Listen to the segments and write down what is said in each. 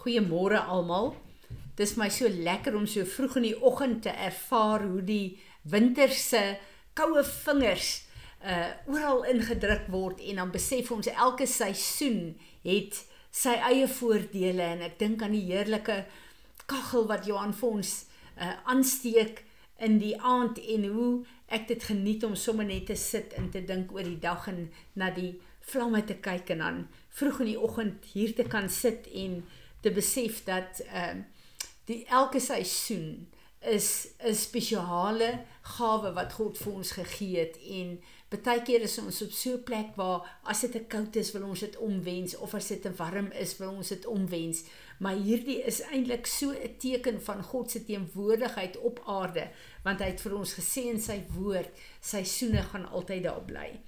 Goeiemôre almal. Dis my so lekker om so vroeg in die oggend te ervaar hoe die winterse koue vingers uh oral ingedruk word en dan besef ons elke seisoen het sy eie voordele en ek dink aan die heerlike kaggel wat Johan vir ons uh aansteek in die aand en hoe ek dit geniet om sommer net te sit en te dink oor die dag en na die vlamme te kyk en dan vroeg in die oggend hier te kan sit en te besef dat ehm uh, die elke seisoen is 'n spesiale gawe wat God vir ons gegee het en baie keer is ons op so 'n plek waar as dit te koud is wil ons dit omwens of as dit te warm is wil ons dit omwens. Maar hierdie is eintlik so 'n teken van God se teenwoordigheid op aarde want hy het vir ons gesê in sy woord seisoene gaan altyd daar bly.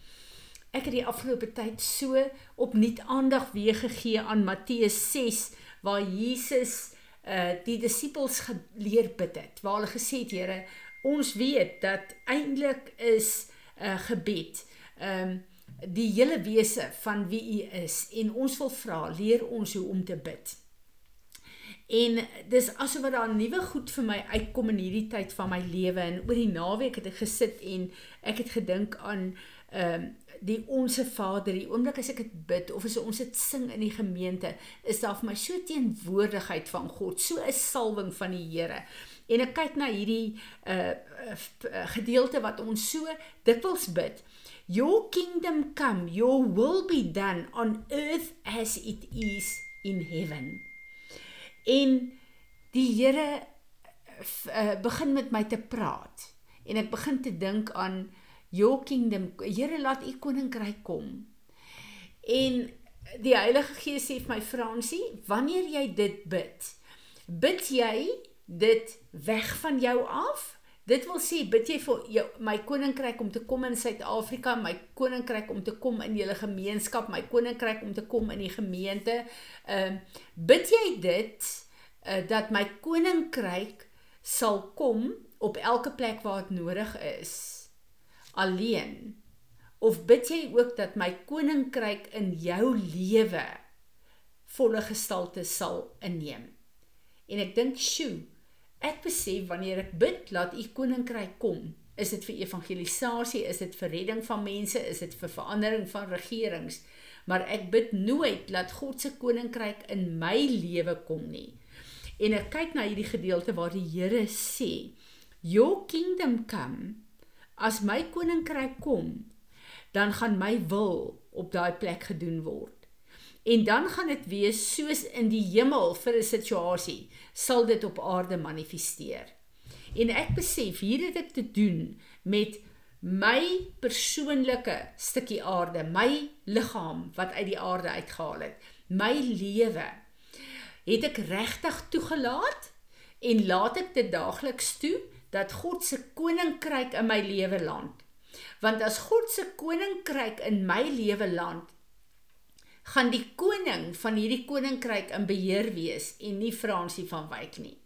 Ek het die afgelope tyd so opnuut aandag weer gegee aan Matteus 6 waar Jesus uh die disippels geleer bid het. Waar hulle gesê het, Here, ons weet dat eintlik is 'n uh, gebed um die hele wese van wie U is en ons wil vra, leer ons hoe om te bid. En dis asof daar nuwe goed vir my uitkom in hierdie tyd van my lewe en oor die naweek het ek gesit en ek het gedink aan ehm um, die onsse Vader, die oomblik as ek dit bid of as ons dit sing in die gemeente, is daar vir my so teenwoordigheid van God, so 'n salwing van die Here. En ek kyk na hierdie uh, uh gedeelte wat ons so dikwels bid. Your kingdom come, your will be done on earth as it is in heaven. En die Here uh, begin met my te praat en ek begin te dink aan your kingdom Here laat u koninkryk kom. En die Heilige Gees sê vir my Fransie wanneer jy dit bid bid jy dit weg van jou af? Dit wil sê bid jy vir jou my koninkryk om te kom in Suid-Afrika my koninkryk om te kom in julle gemeenskap my koninkryk om te kom in die gemeente. Ehm uh, bid jy dit uh, dat my koninkryk sal kom op elke plek waar dit nodig is alleen? Of bid jy ook dat my koninkryk in jou lewe volle gestalte sal inneem? En ek dink sjoe ek besef wanneer ek bid laat u koninkryk kom. Is dit vir evangelisasie? Is dit vir redding van mense? Is dit vir verandering van regerings? Maar ek bid nooit dat God se koninkryk in my lewe kom nie. En ek kyk na hierdie gedeelte waar die Here sê your kingdom come as my koninkryk kom, dan gaan my wil op daai plek gedoen word. En dan gaan dit wees soos in die hemel vir 'n situasie, sal dit op aarde manifesteer. En ek besef hier het ek te doen met my persoonlike stukkie aarde, my liggaam wat uit die aarde uitgehaal het, my lewe. Het ek regtig toegelaat en laat ek dit daagliks toe dat God se koninkryk in my lewe land. Want as God se koninkryk in my lewe land, gaan die koning van hierdie koninkryk in beheer wees en nie Fransie van Wyk nie.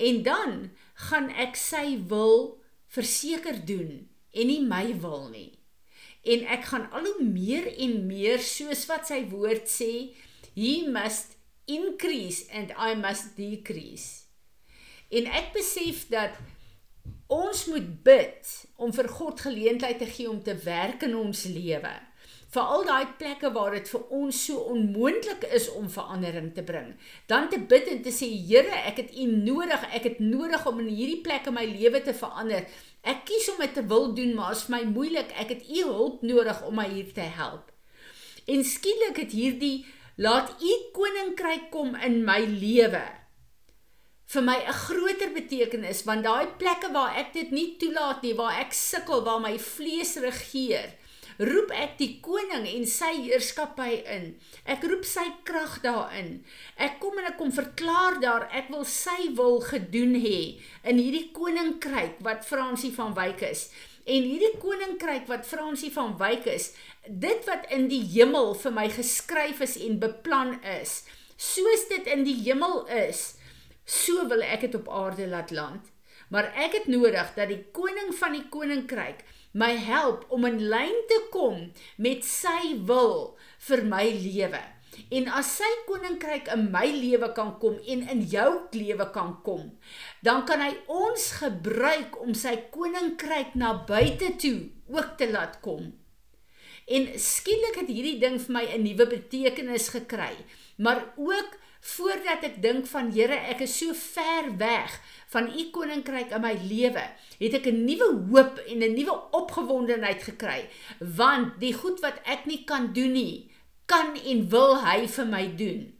En dan gaan ek sy wil verseker doen en nie my wil nie. En ek gaan al hoe meer en meer soos wat sy woord sê, he must increase and I must decrease. En ek besef dat Ons moet bid om vir God geleentheid te gee om te werk in ons lewe. Vir al daai plekke waar dit vir ons so onmoontlik is om verandering te bring. Dan te bid en te sê Here, ek het U nodig. Ek het nodig om in hierdie plek in my lewe te verander. Ek kies om dit te wil doen, maar as my moeilik, ek het U hulp nodig om my hier te help. En skielik het hierdie laat U koninkryk kom in my lewe vir my 'n groter betekenis want daai plekke waar ek dit nie toelaat nie, waar ek sukkel, waar my vlees regeer, roep ek die koning en sy heerskappy in. Ek roep sy krag daarin. Ek kom en ek kom verklaar daar ek wil sy wil gedoen hê in hierdie koninkryk wat Fransie van Wyk is. En hierdie koninkryk wat Fransie van Wyk is, dit wat in die hemel vir my geskryf is en beplan is, soos dit in die hemel is, so wil ek dit op aarde laat land. Maar ek het nodig dat die koning van die koninkryk my help om in lyn te kom met sy wil vir my lewe. En as sy koninkryk in my lewe kan kom en in jou lewe kan kom, dan kan hy ons gebruik om sy koninkryk na buite toe ook te laat kom. En skielik het hierdie ding vir my 'n nuwe betekenis gekry, maar ook voordat ek dink van Here, ek is so ver weg van u koninkryk in my lewe, het ek 'n nuwe hoop en 'n nuwe opgewondenheid gekry, want die goed wat ek nie kan doen nie, kan en wil hy vir my doen.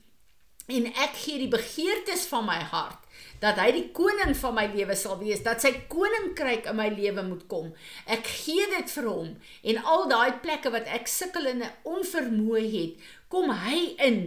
En ek gee die begeertes van my hart dat hy die koning van my lewe sal wees, dat sy koninkryk in my lewe moet kom. Ek gee dit vir hom en al daai plekke wat ek sukkel en onvermoë het, kom hy in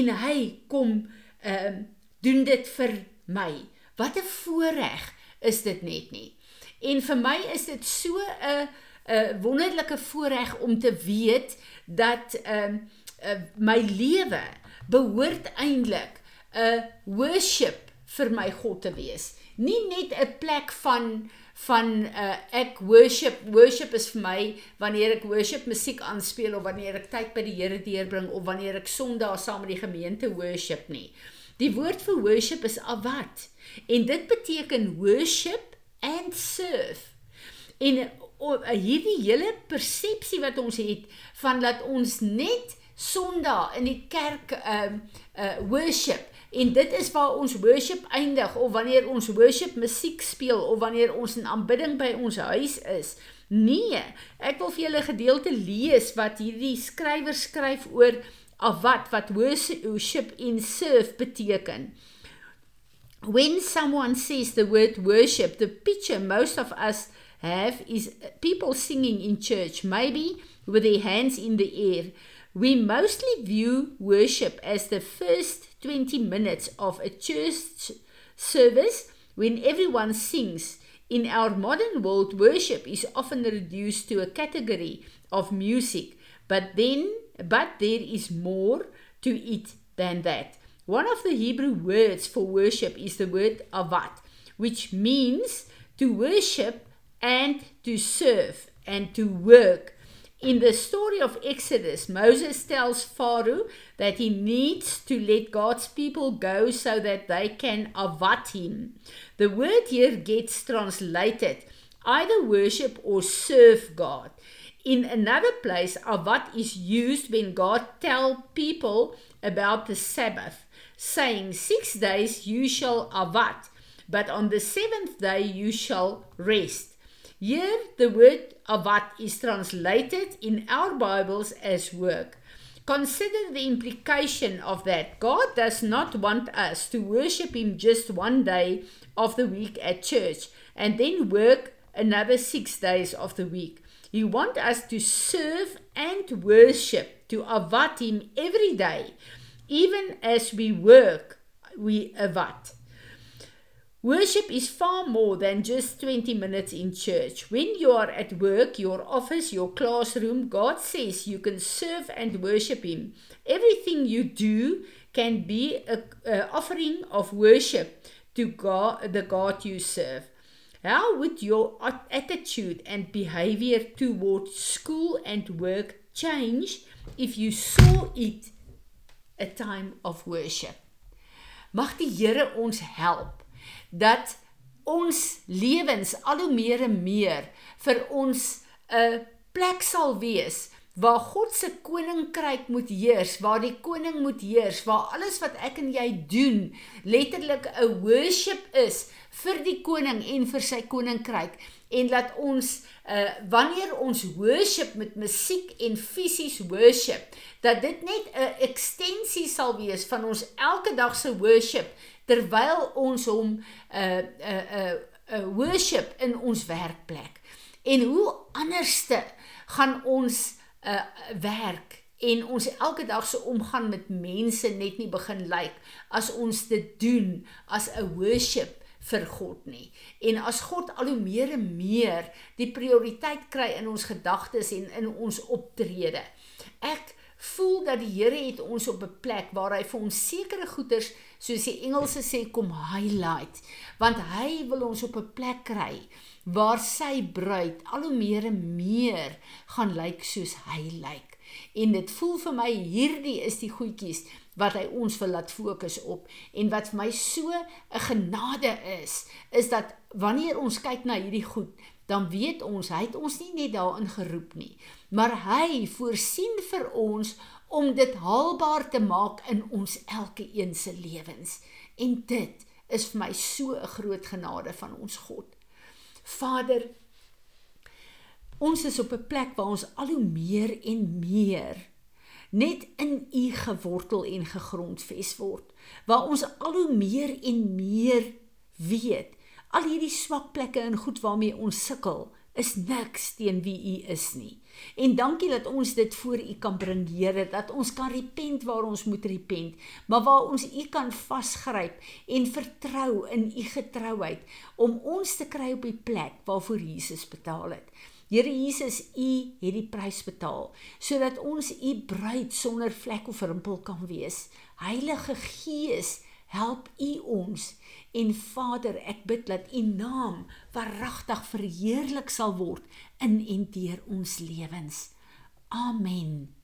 en hy kom ehm uh, doen dit vir my. Wat 'n voorreg is dit net nie. En vir my is dit so 'n 'n wonderlike voorreg om te weet dat ehm uh, uh, my lewe behoort eintlik 'n worship vir my God te wees. Nie net 'n plek van van uh, ek worship worship is vir my wanneer ek worship musiek aanspeel of wanneer ek tyd by die Here deurbring of wanneer ek Sondag saam met die gemeente worship nie. Die woord vir worship is avat en dit beteken worship and serve. En uh, hierdie hele persepsie wat ons het van dat ons net Sondag in die kerk um uh worship en dit is waar ons worship eindig of wanneer ons worship musiek speel of wanneer ons in aanbidding by ons huis is. Nee, ek wil vir julle gedeelte lees wat hierdie skrywer skryf oor of wat wat worship in serve beteken. When someone says the word worship, the picture most of us have is people singing in church, maybe with their hands in the air. We mostly view worship as the first 20 minutes of a church service when everyone sings. In our modern world, worship is often reduced to a category of music, but then but there is more to it than that. One of the Hebrew words for worship is the word avat, which means to worship and to serve and to work In the story of Exodus, Moses tells Pharaoh that he needs to let God's people go so that they can avat him. The word here gets translated either worship or serve God. In another place, avat is used when God tells people about the Sabbath, saying, Six days you shall avat, but on the seventh day you shall rest. Here, the word avat is translated in our Bibles as work. Consider the implication of that. God does not want us to worship Him just one day of the week at church and then work another six days of the week. He wants us to serve and worship, to avat Him every day. Even as we work, we avat. Worship is far more than just 20 minutes in church. When you are at work, your office, your classroom, God says you can serve and worship Him. Everything you do can be an offering of worship to God, the God you serve. How would your attitude and behavior towards school and work change if you saw it a time of worship? Mag die Here ons help dat ons lewens al hoe meer en meer vir ons 'n plek sal wees waar God se koninkryk moet heers, waar die koning moet heers, waar alles wat ek en jy doen letterlik 'n worship is vir die koning en vir sy koninkryk en laat ons uh wanneer ons worship met musiek en fisies worship dat dit net 'n ekstensie sal wees van ons elke dag se worship terwyl ons hom 'n uh, 'n uh, 'n uh, uh, worship in ons werkplek. En hoe anderste gaan ons uh, werk en ons elke dag se omgang met mense net nie begin lyk as ons dit doen as 'n worship vir God nie. En as God al hoe meer en meer die prioriteit kry in ons gedagtes en in ons optrede. Ek voel dat die Here het ons op 'n plek waar hy vir ons sekere goeders soos die Engelse sê kom highlight want hy wil ons op 'n plek kry waar sy bruid al hoe meer en meer gaan lyk soos hy lyk. En dit voel vir my hierdie is die goedjies wat hy ons wil laat fokus op. En wat vir my so 'n genade is is dat wanneer ons kyk na hierdie goed dan weet ons hy het ons nie net daarin geroep nie maar hy voorsien vir ons om dit haalbaar te maak in ons elke een se lewens. En dit is vir my so 'n groot genade van ons God. Vader ons is op 'n plek waar ons al hoe meer en meer net in u gewortel en gegrondves word waar ons al hoe meer en meer weet al hierdie swak plekke en goed waarmee ons sukkel is niks teen wie u is nie en dankie dat ons dit voor u kan bring Here dat ons kan repent waar ons moet repent maar waar ons u kan vasgryp en vertrou in u getrouheid om ons te kry op die plek waarvoor Jesus betaal het Here Jesus, U het die prys betaal sodat ons U bruid sonder vlek of rimpel kan wees. Heilige Gees, help U ons. En Vader, ek bid dat U naam verragtig verheerlik sal word in en deur ons lewens. Amen.